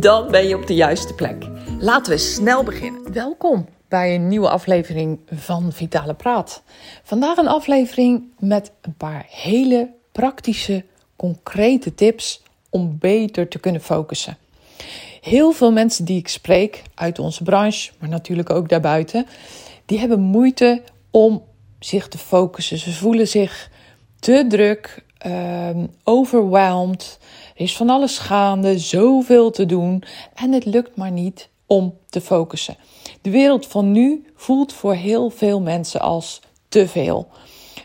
Dan ben je op de juiste plek. Laten we snel beginnen. Welkom bij een nieuwe aflevering van Vitale Praat. Vandaag een aflevering met een paar hele praktische, concrete tips om beter te kunnen focussen. Heel veel mensen die ik spreek uit onze branche, maar natuurlijk ook daarbuiten, die hebben moeite om zich te focussen. Ze voelen zich te druk, um, overwhelmed. Er is van alles gaande, zoveel te doen en het lukt maar niet om te focussen. De wereld van nu voelt voor heel veel mensen als te veel.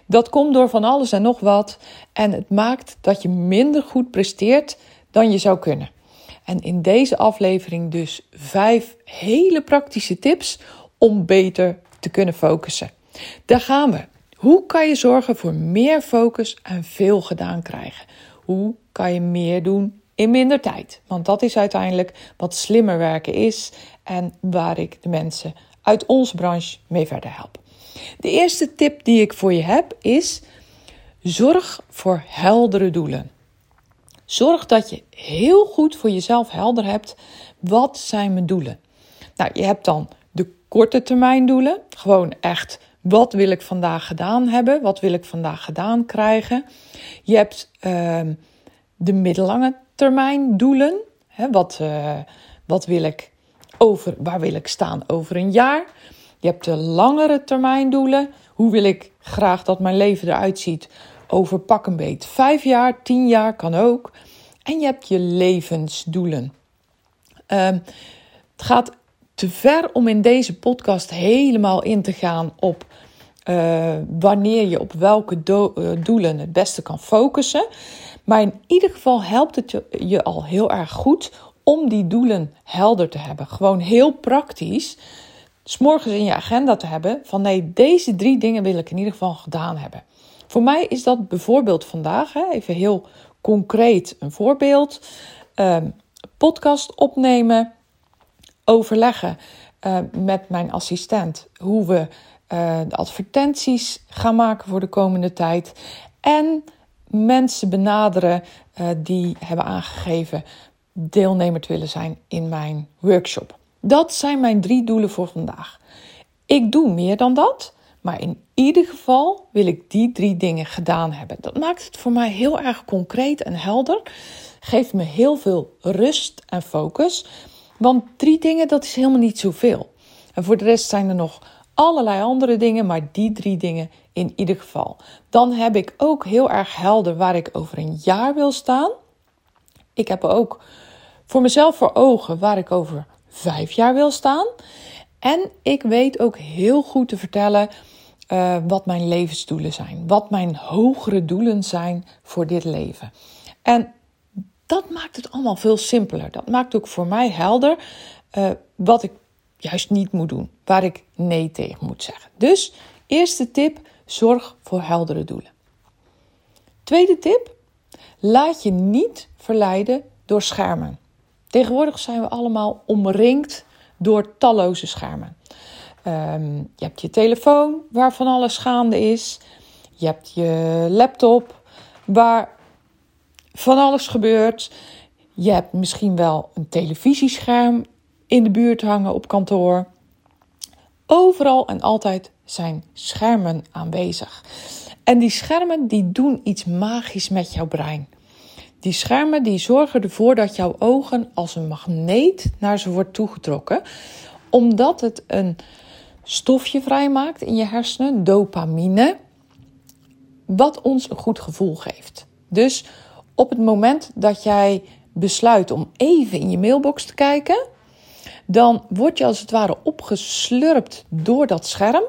Dat komt door van alles en nog wat en het maakt dat je minder goed presteert dan je zou kunnen. En in deze aflevering dus vijf hele praktische tips om beter te kunnen focussen. Daar gaan we. Hoe kan je zorgen voor meer focus en veel gedaan krijgen? Hoe kan je meer doen in minder tijd? Want dat is uiteindelijk wat slimmer werken is en waar ik de mensen uit onze branche mee verder help. De eerste tip die ik voor je heb is: zorg voor heldere doelen. Zorg dat je heel goed voor jezelf helder hebt. Wat zijn mijn doelen? Nou, je hebt dan de korte termijn doelen. Gewoon echt wat wil ik vandaag gedaan hebben? Wat wil ik vandaag gedaan krijgen? Je hebt uh, de middellange termijn doelen. Wat, uh, wat wil ik over, waar wil ik staan over een jaar? Je hebt de langere termijn doelen. Hoe wil ik graag dat mijn leven eruit ziet over pak een beet vijf jaar, tien jaar kan ook. En je hebt je levensdoelen. Uh, het gaat te ver om in deze podcast helemaal in te gaan op uh, wanneer je op welke uh, doelen het beste kan focussen. Maar in ieder geval helpt het je, je al heel erg goed om die doelen helder te hebben. Gewoon heel praktisch. S'morgens in je agenda te hebben van nee, deze drie dingen wil ik in ieder geval gedaan hebben. Voor mij is dat bijvoorbeeld vandaag, hè, even heel concreet een voorbeeld. Uh, podcast opnemen, overleggen uh, met mijn assistent hoe we uh, de advertenties gaan maken voor de komende tijd. En mensen benaderen uh, die hebben aangegeven deelnemer te willen zijn in mijn workshop. Dat zijn mijn drie doelen voor vandaag. Ik doe meer dan dat, maar in ieder geval wil ik die drie dingen gedaan hebben. Dat maakt het voor mij heel erg concreet en helder. Geeft me heel veel rust en focus. Want drie dingen, dat is helemaal niet zoveel. En voor de rest zijn er nog allerlei andere dingen, maar die drie dingen in ieder geval. Dan heb ik ook heel erg helder waar ik over een jaar wil staan. Ik heb ook voor mezelf voor ogen waar ik over vijf jaar wil staan. En ik weet ook heel goed te vertellen uh, wat mijn levensdoelen zijn. Wat mijn hogere doelen zijn voor dit leven. En dat maakt het allemaal veel simpeler. Dat maakt ook voor mij helder uh, wat ik juist niet moet doen, waar ik nee tegen moet zeggen. Dus eerste tip, zorg voor heldere doelen. Tweede tip, laat je niet verleiden door schermen. Tegenwoordig zijn we allemaal omringd door talloze schermen. Um, je hebt je telefoon waar van alles gaande is. Je hebt je laptop waar van alles gebeurt. Je hebt misschien wel een televisiescherm in de buurt hangen op kantoor. Overal en altijd zijn schermen aanwezig. En die schermen die doen iets magisch met jouw brein. Die schermen die zorgen ervoor dat jouw ogen als een magneet naar ze wordt toegetrokken, omdat het een stofje vrijmaakt in je hersenen, dopamine, wat ons een goed gevoel geeft. Dus op het moment dat jij besluit om even in je mailbox te kijken, dan word je als het ware opgeslurpt door dat scherm.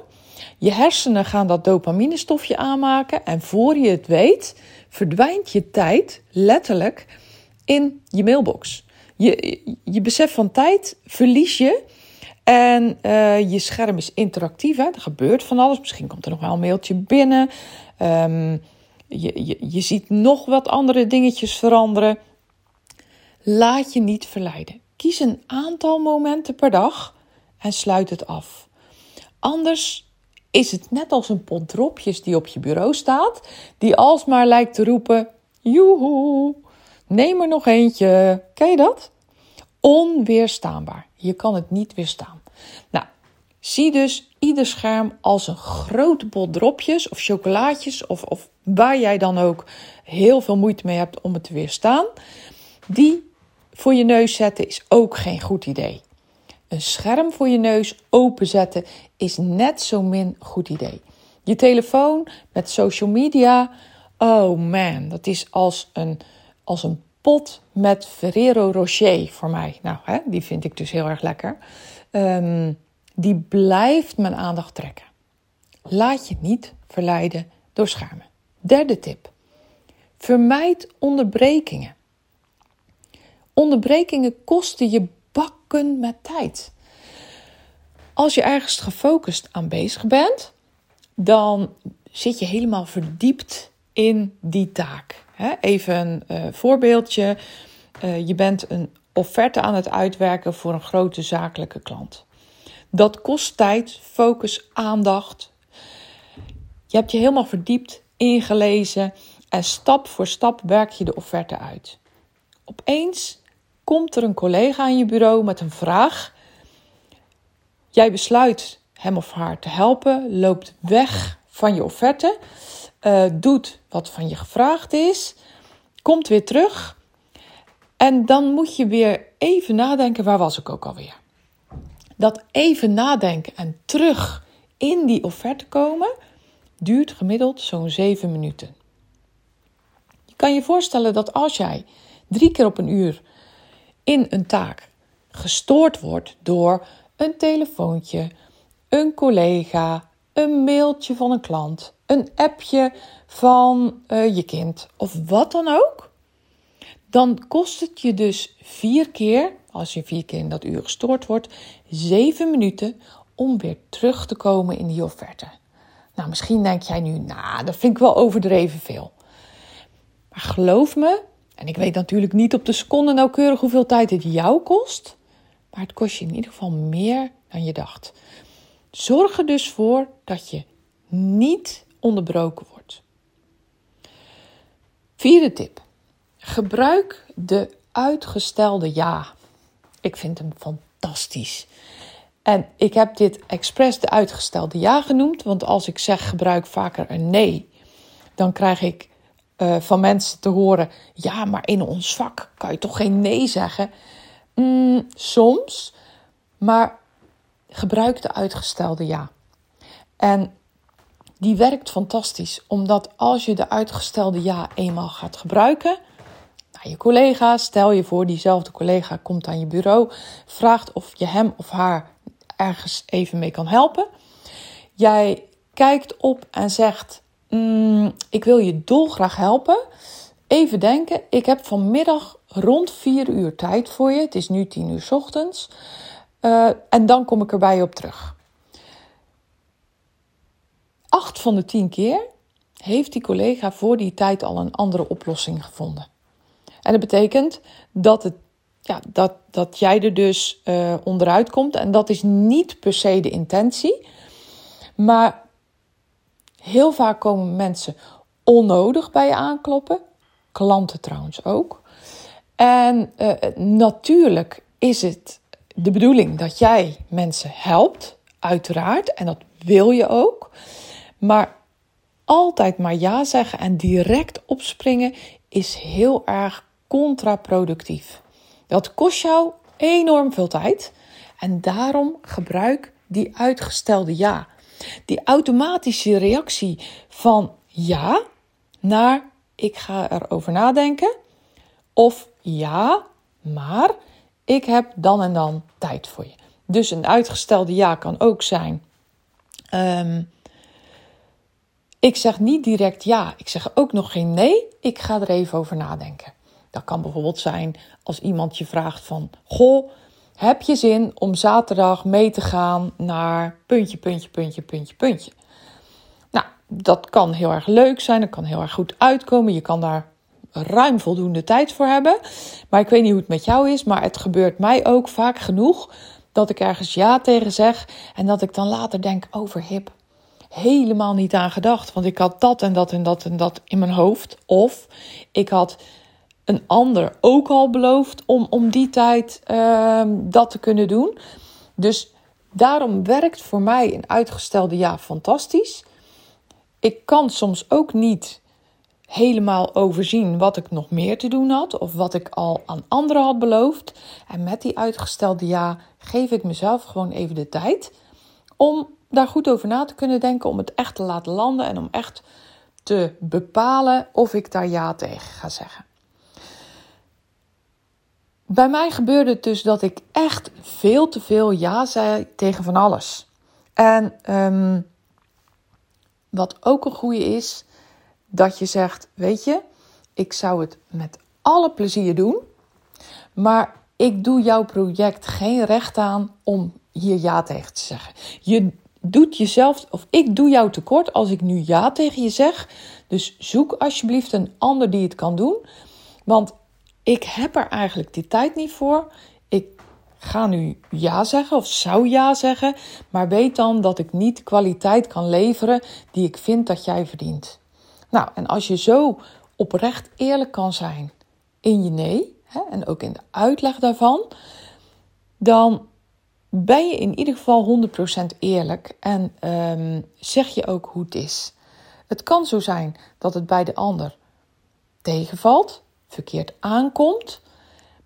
Je hersenen gaan dat dopaminestofje aanmaken en voor je het weet verdwijnt je tijd letterlijk in je mailbox. Je, je besef van tijd verlies je. En uh, je scherm is interactief. Hè? Er gebeurt van alles. Misschien komt er nog wel een mailtje binnen. Um, je, je, je ziet nog wat andere dingetjes veranderen. Laat je niet verleiden. Kies een aantal momenten per dag en sluit het af. Anders is het net als een pot dropjes die op je bureau staat, die alsmaar lijkt te roepen: Joehoe, neem er nog eentje. Ken je dat? Onweerstaanbaar. Je kan het niet weerstaan. Nou, zie dus ieder scherm als een grote pot dropjes of chocolaatjes of, of waar jij dan ook heel veel moeite mee hebt om het te weerstaan. Die voor je neus zetten is ook geen goed idee. Een scherm voor je neus openzetten is net zo min goed idee. Je telefoon met social media, oh man, dat is als een, als een pot met Ferrero Rocher voor mij. Nou, hè, die vind ik dus heel erg lekker. Um, die blijft mijn aandacht trekken. Laat je niet verleiden door schermen. Derde tip. Vermijd onderbrekingen. Onderbrekingen kosten je bakken met tijd. Als je ergens gefocust aan bezig bent, dan zit je helemaal verdiept in die taak. Even een uh, voorbeeldje. Uh, je bent een offerte aan het uitwerken voor een grote zakelijke klant. Dat kost tijd, focus, aandacht. Je hebt je helemaal verdiept, ingelezen en stap voor stap werk je de offerte uit. Opeens komt er een collega aan je bureau met een vraag. Jij besluit hem of haar te helpen, loopt weg van je offerte, uh, doet wat van je gevraagd is, komt weer terug. En dan moet je weer even nadenken, waar was ik ook alweer? Dat even nadenken en terug in die offerte komen, duurt gemiddeld zo'n 7 minuten. Je kan je voorstellen dat als jij drie keer op een uur in een taak gestoord wordt door een telefoontje, een collega, een mailtje van een klant, een appje van uh, je kind of wat dan ook, dan kost het je dus vier keer, als je vier keer in dat uur gestoord wordt, zeven minuten om weer terug te komen in die offerte. Nou, misschien denk jij nu, nou, dat vind ik wel overdreven veel. Maar geloof me, en ik weet natuurlijk niet op de seconde nauwkeurig hoeveel tijd het jou kost, maar het kost je in ieder geval meer dan je dacht. Zorg er dus voor dat je niet onderbroken wordt. Vierde tip. Gebruik de uitgestelde ja. Ik vind hem fantastisch. En ik heb dit expres de uitgestelde ja genoemd, want als ik zeg gebruik vaker een nee, dan krijg ik uh, van mensen te horen: ja, maar in ons vak kan je toch geen nee zeggen? Mm, soms, maar gebruik de uitgestelde ja. En die werkt fantastisch, omdat als je de uitgestelde ja eenmaal gaat gebruiken, nou, je collega, stel je voor, diezelfde collega komt aan je bureau, vraagt of je hem of haar ergens even mee kan helpen. Jij kijkt op en zegt: mm, Ik wil je dolgraag helpen. Even denken, ik heb vanmiddag rond 4 uur tijd voor je. Het is nu 10 uur ochtends. Uh, en dan kom ik er bij je op terug. Acht van de tien keer heeft die collega voor die tijd al een andere oplossing gevonden. En dat betekent dat, het, ja, dat, dat jij er dus uh, onderuit komt. En dat is niet per se de intentie. Maar heel vaak komen mensen onnodig bij je aankloppen. Klanten trouwens ook. En uh, natuurlijk is het de bedoeling dat jij mensen helpt, uiteraard. En dat wil je ook. Maar altijd maar ja zeggen en direct opspringen is heel erg contraproductief. Dat kost jou enorm veel tijd en daarom gebruik die uitgestelde ja. Die automatische reactie van ja naar ik ga erover nadenken of ja, maar ik heb dan en dan tijd voor je. Dus een uitgestelde ja kan ook zijn. Um, ik zeg niet direct ja. Ik zeg ook nog geen nee. Ik ga er even over nadenken. Dat kan bijvoorbeeld zijn als iemand je vraagt van... Goh, heb je zin om zaterdag mee te gaan naar puntje, puntje, puntje, puntje, puntje? Nou, dat kan heel erg leuk zijn. Dat kan heel erg goed uitkomen. Je kan daar ruim voldoende tijd voor hebben. Maar ik weet niet hoe het met jou is. Maar het gebeurt mij ook vaak genoeg dat ik ergens ja tegen zeg. En dat ik dan later denk over hip. Helemaal niet aan gedacht. Want ik had dat en dat en dat en dat in mijn hoofd. Of ik had een ander ook al beloofd om om die tijd uh, dat te kunnen doen. Dus daarom werkt voor mij een uitgestelde ja fantastisch. Ik kan soms ook niet helemaal overzien wat ik nog meer te doen had of wat ik al aan anderen had beloofd. En met die uitgestelde ja geef ik mezelf gewoon even de tijd om daar goed over na te kunnen denken, om het echt te laten landen en om echt te bepalen of ik daar ja tegen ga zeggen. Bij mij gebeurde het dus dat ik echt veel te veel ja zei tegen van alles. En um, wat ook een goede is, dat je zegt: Weet je, ik zou het met alle plezier doen, maar ik doe jouw project geen recht aan om hier ja tegen te zeggen. Je doet jezelf, of ik doe jou tekort als ik nu ja tegen je zeg. Dus zoek alsjeblieft een ander die het kan doen. Want ik heb er eigenlijk die tijd niet voor. Ik ga nu ja zeggen of zou ja zeggen, maar weet dan dat ik niet de kwaliteit kan leveren die ik vind dat jij verdient. Nou, en als je zo oprecht eerlijk kan zijn in je nee hè, en ook in de uitleg daarvan, dan ben je in ieder geval 100% eerlijk en um, zeg je ook hoe het is. Het kan zo zijn dat het bij de ander tegenvalt, verkeerd aankomt,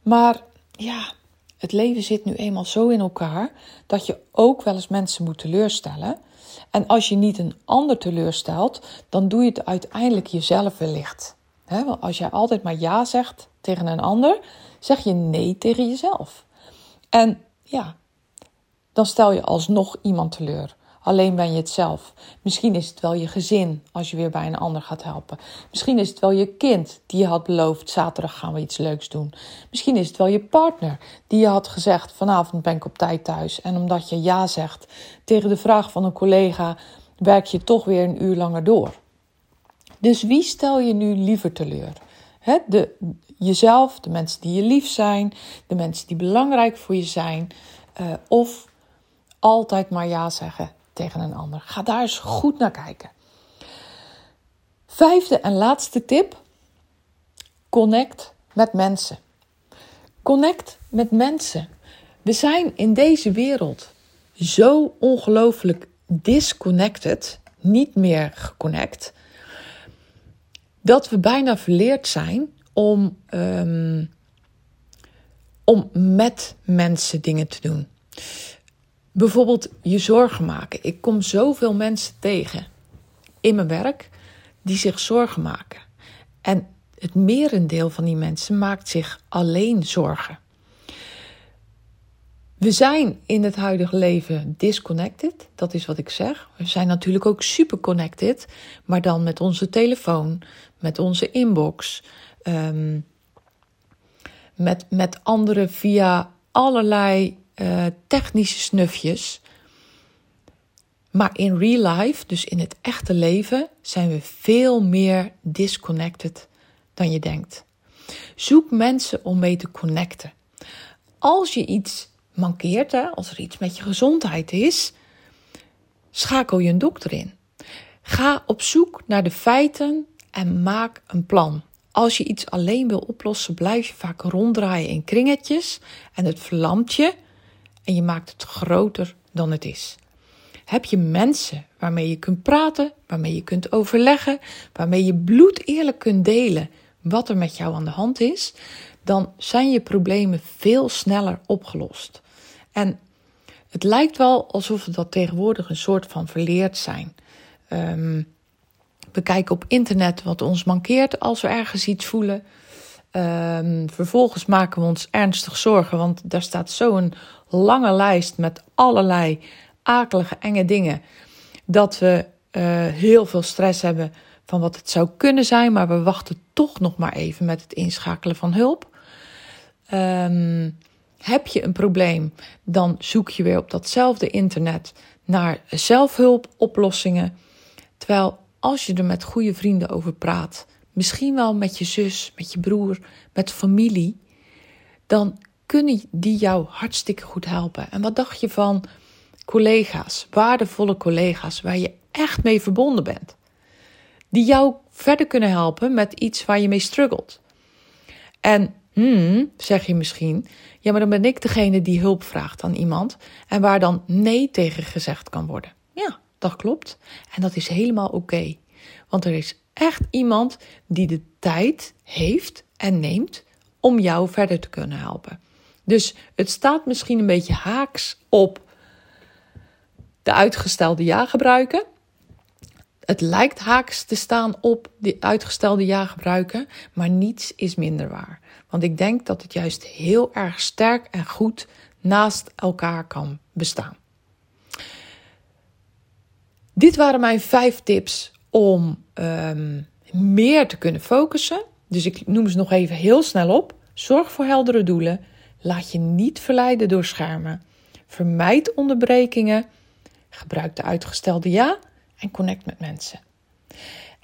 maar ja, het leven zit nu eenmaal zo in elkaar dat je ook wel eens mensen moet teleurstellen. En als je niet een ander teleurstelt, dan doe je het uiteindelijk jezelf wellicht. want als jij altijd maar ja zegt tegen een ander, zeg je nee tegen jezelf. En ja, dan stel je alsnog iemand teleur. Alleen ben je het zelf. Misschien is het wel je gezin als je weer bij een ander gaat helpen. Misschien is het wel je kind die je had beloofd: zaterdag gaan we iets leuks doen. Misschien is het wel je partner die je had gezegd: vanavond ben ik op tijd thuis. En omdat je ja zegt tegen de vraag van een collega, werk je toch weer een uur langer door. Dus wie stel je nu liever teleur? de, jezelf, de mensen die je lief zijn, de mensen die belangrijk voor je zijn, uh, of altijd maar ja zeggen tegen een ander. Ga daar eens goed naar kijken. Vijfde en laatste tip: connect met mensen. Connect met mensen. We zijn in deze wereld zo ongelooflijk disconnected, niet meer geconnect, dat we bijna verleerd zijn om, um, om met mensen dingen te doen. Bijvoorbeeld je zorgen maken. Ik kom zoveel mensen tegen in mijn werk die zich zorgen maken. En het merendeel van die mensen maakt zich alleen zorgen. We zijn in het huidige leven disconnected, dat is wat ik zeg. We zijn natuurlijk ook super connected, maar dan met onze telefoon, met onze inbox, um, met, met anderen via allerlei uh, technische snufjes. Maar in real life, dus in het echte leven, zijn we veel meer disconnected dan je denkt. Zoek mensen om mee te connecten. Als je iets mankeert, hè, als er iets met je gezondheid is, schakel je een dokter in. Ga op zoek naar de feiten en maak een plan. Als je iets alleen wil oplossen, blijf je vaak ronddraaien in kringetjes en het verlamt je en je maakt het groter dan het is. Heb je mensen waarmee je kunt praten, waarmee je kunt overleggen, waarmee je bloed eerlijk kunt delen wat er met jou aan de hand is, dan zijn je problemen veel sneller opgelost. En het lijkt wel alsof we dat tegenwoordig een soort van verleerd zijn. Um, we kijken op internet wat ons mankeert als we ergens iets voelen. Um, vervolgens maken we ons ernstig zorgen, want daar staat zo'n lange lijst met allerlei akelige, enge dingen. Dat we uh, heel veel stress hebben van wat het zou kunnen zijn, maar we wachten toch nog maar even met het inschakelen van hulp. Ehm, heb je een probleem, dan zoek je weer op datzelfde internet naar zelfhulpoplossingen. Terwijl als je er met goede vrienden over praat, misschien wel met je zus, met je broer, met familie, dan kunnen die jou hartstikke goed helpen. En wat dacht je van collega's, waardevolle collega's waar je echt mee verbonden bent? Die jou verder kunnen helpen met iets waar je mee struggelt. En hmm, zeg je misschien, ja, maar dan ben ik degene die hulp vraagt aan iemand en waar dan nee tegen gezegd kan worden. Ja, dat klopt. En dat is helemaal oké. Want er is echt iemand die de tijd heeft en neemt om jou verder te kunnen helpen. Dus het staat misschien een beetje haaks op de uitgestelde ja-gebruiken. Het lijkt haaks te staan op de uitgestelde ja-gebruiken, maar niets is minder waar. Want ik denk dat het juist heel erg sterk en goed naast elkaar kan bestaan. Dit waren mijn vijf tips om ehm, meer te kunnen focussen. Dus ik noem ze nog even heel snel op. Zorg voor heldere doelen. Laat je niet verleiden door schermen. Vermijd onderbrekingen. Gebruik de uitgestelde ja en connect met mensen.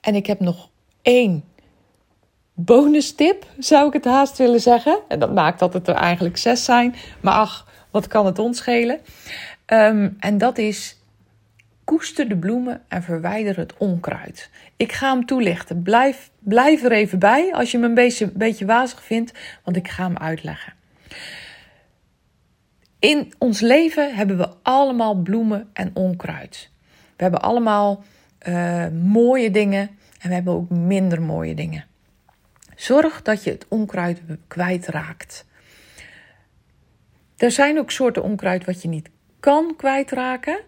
En ik heb nog één bonus tip, zou ik het haast willen zeggen. En dat maakt dat het er eigenlijk zes zijn. Maar ach, wat kan het ons schelen? Ehm, en dat is koester de bloemen en verwijder het onkruid. Ik ga hem toelichten. Blijf, blijf er even bij als je me een beetje, beetje wazig vindt, want ik ga hem uitleggen. In ons leven hebben we allemaal bloemen en onkruid. We hebben allemaal uh, mooie dingen en we hebben ook minder mooie dingen. Zorg dat je het onkruid kwijtraakt. Er zijn ook soorten onkruid wat je niet kan kwijtraken,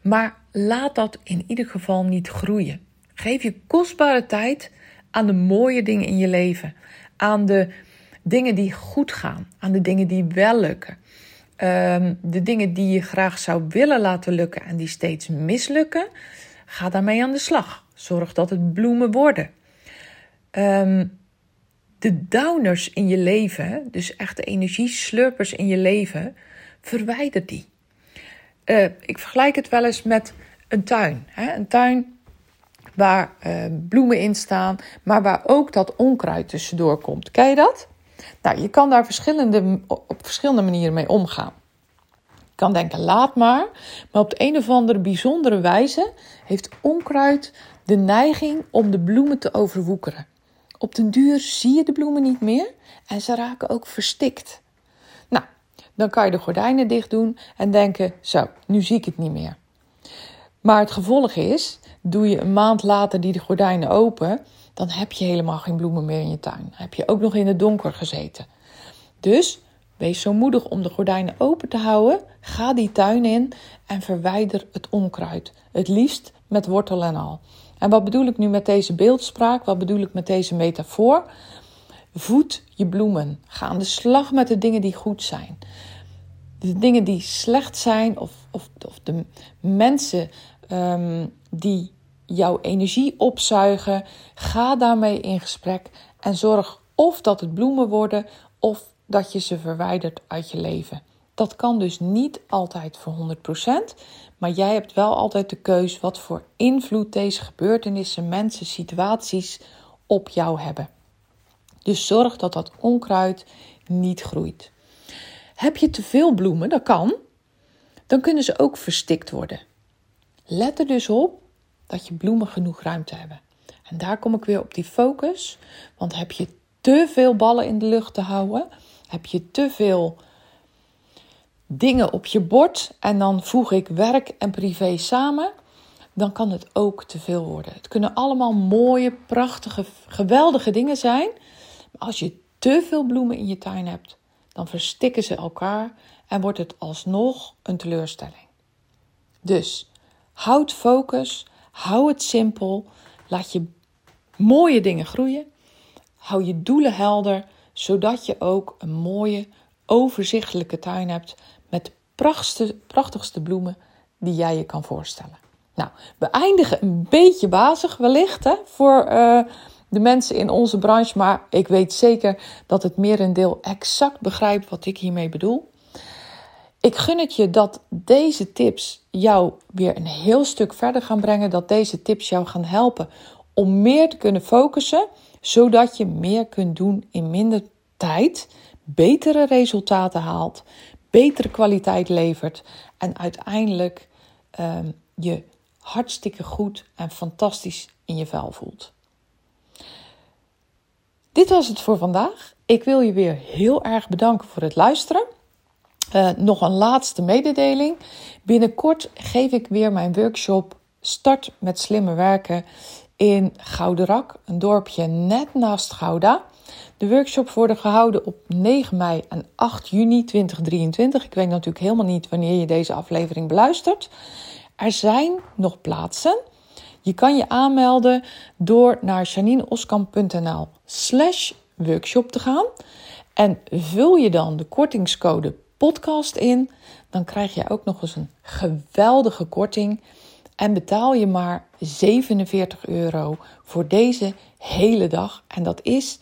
maar laat dat in ieder geval niet groeien. Geef je kostbare tijd aan de mooie dingen in je leven, aan de dingen die goed gaan, aan de dingen die wel lukken. Ehm, de dingen die je graag zou willen laten lukken en die steeds mislukken, ga daarmee aan de slag. Zorg dat het bloemen worden. Um, de downers in je leven, dus echt de energieslurpers in je leven, verwijder die. Uh, ik vergelijk het wel eens met een tuin. Hè? Een tuin waar uh, bloemen in staan, maar waar ook dat onkruid tussendoor komt. Ken je dat? Nou, je kan daar verschillende, op verschillende manieren mee omgaan. Je kan denken, laat maar. Maar op de een of andere bijzondere wijze heeft onkruid de neiging om de bloemen te overwoekeren. Op den duur zie je de bloemen niet meer en ze raken ook verstikt. Dan kan je de gordijnen dicht doen en denken: zo, nu zie ik het niet meer. Maar het gevolg is, doe je een maand later die de gordijnen open, dan heb je helemaal geen bloemen meer in je tuin. Dan heb je ook nog in het donker gezeten. Dus wees zo moedig om de gordijnen open te houden. Ga die tuin in en verwijder het onkruid. Het liefst met wortel en al. En wat bedoel ik nu met deze beeldspraak? Wat bedoel ik met deze metafoor? Voed je bloemen. Ga aan de slag met de dingen die goed zijn. De dingen die slecht zijn, of, of, of de mensen um, die jouw energie opzuigen, ga daarmee in gesprek en zorg of dat het bloemen worden of dat je ze verwijdert uit je leven. Dat kan dus niet altijd voor 100%, maar jij hebt wel altijd de keus wat voor invloed deze gebeurtenissen, mensen, situaties op jou hebben. Dus zorg dat dat onkruid niet groeit. Heb je te veel bloemen, dat kan, dan kunnen ze ook verstikt worden. Let er dus op dat je bloemen genoeg ruimte hebben. En daar kom ik weer op die focus. Want heb je te veel ballen in de lucht te houden, heb je te veel dingen op je bord en dan voeg ik werk en privé samen, dan kan het ook te veel worden. Het kunnen allemaal mooie, prachtige, geweldige dingen zijn. Als je te veel bloemen in je tuin hebt, dan verstikken ze elkaar en wordt het alsnog een teleurstelling. Dus houd focus, hou het simpel, laat je mooie dingen groeien, hou je doelen helder, zodat je ook een mooie, overzichtelijke tuin hebt met de prachtigste, prachtigste bloemen die jij je kan voorstellen. Nou, we eindigen een beetje bazig wellicht hè, voor uh, de mensen in onze branche, maar ik weet zeker dat het merendeel exact begrijpt wat ik hiermee bedoel. Ik gun het je dat deze tips jou weer een heel stuk verder gaan brengen, dat deze tips jou gaan helpen om meer te kunnen focussen, zodat je meer kunt doen in minder tijd, betere resultaten haalt, betere kwaliteit levert en uiteindelijk uh, je hartstikke goed en fantastisch in je vel voelt. Dit was het voor vandaag. Ik wil je weer heel erg bedanken voor het luisteren. Uh, nog een laatste mededeling. Binnenkort geef ik weer mijn workshop Start met slimmer werken in Gouderak, een dorpje net naast Gouda. De workshops worden gehouden op 9 mei en 8 juni 2023. Ik weet natuurlijk helemaal niet wanneer je deze aflevering beluistert. Er zijn nog plaatsen. Je kan je aanmelden door naar janineoskamp.nl slash workshop te gaan. En vul je dan de kortingscode podcast in, dan krijg je ook nog eens een geweldige korting. En betaal je maar 47 euro voor deze hele dag. En dat is,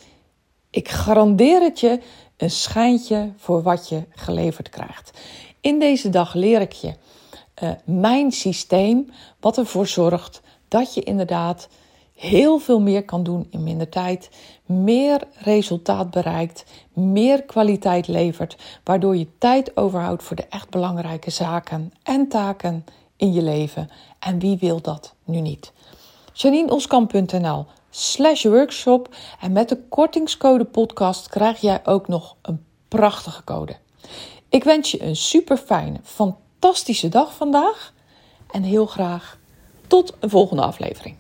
ik garandeer het je, een schijntje voor wat je geleverd krijgt. In deze dag leer ik je uh, mijn systeem, wat ervoor zorgt dat je inderdaad heel veel meer kan doen in minder tijd, meer resultaat bereikt, meer kwaliteit levert, waardoor je tijd overhoudt voor de echt belangrijke zaken en taken in je leven. En wie wil dat nu niet? JanineOskamp.nl slash workshop en met de kortingscode podcast krijg jij ook nog een prachtige code. Ik wens je een super fijne, fantastische dag vandaag en heel graag tot een volgende aflevering.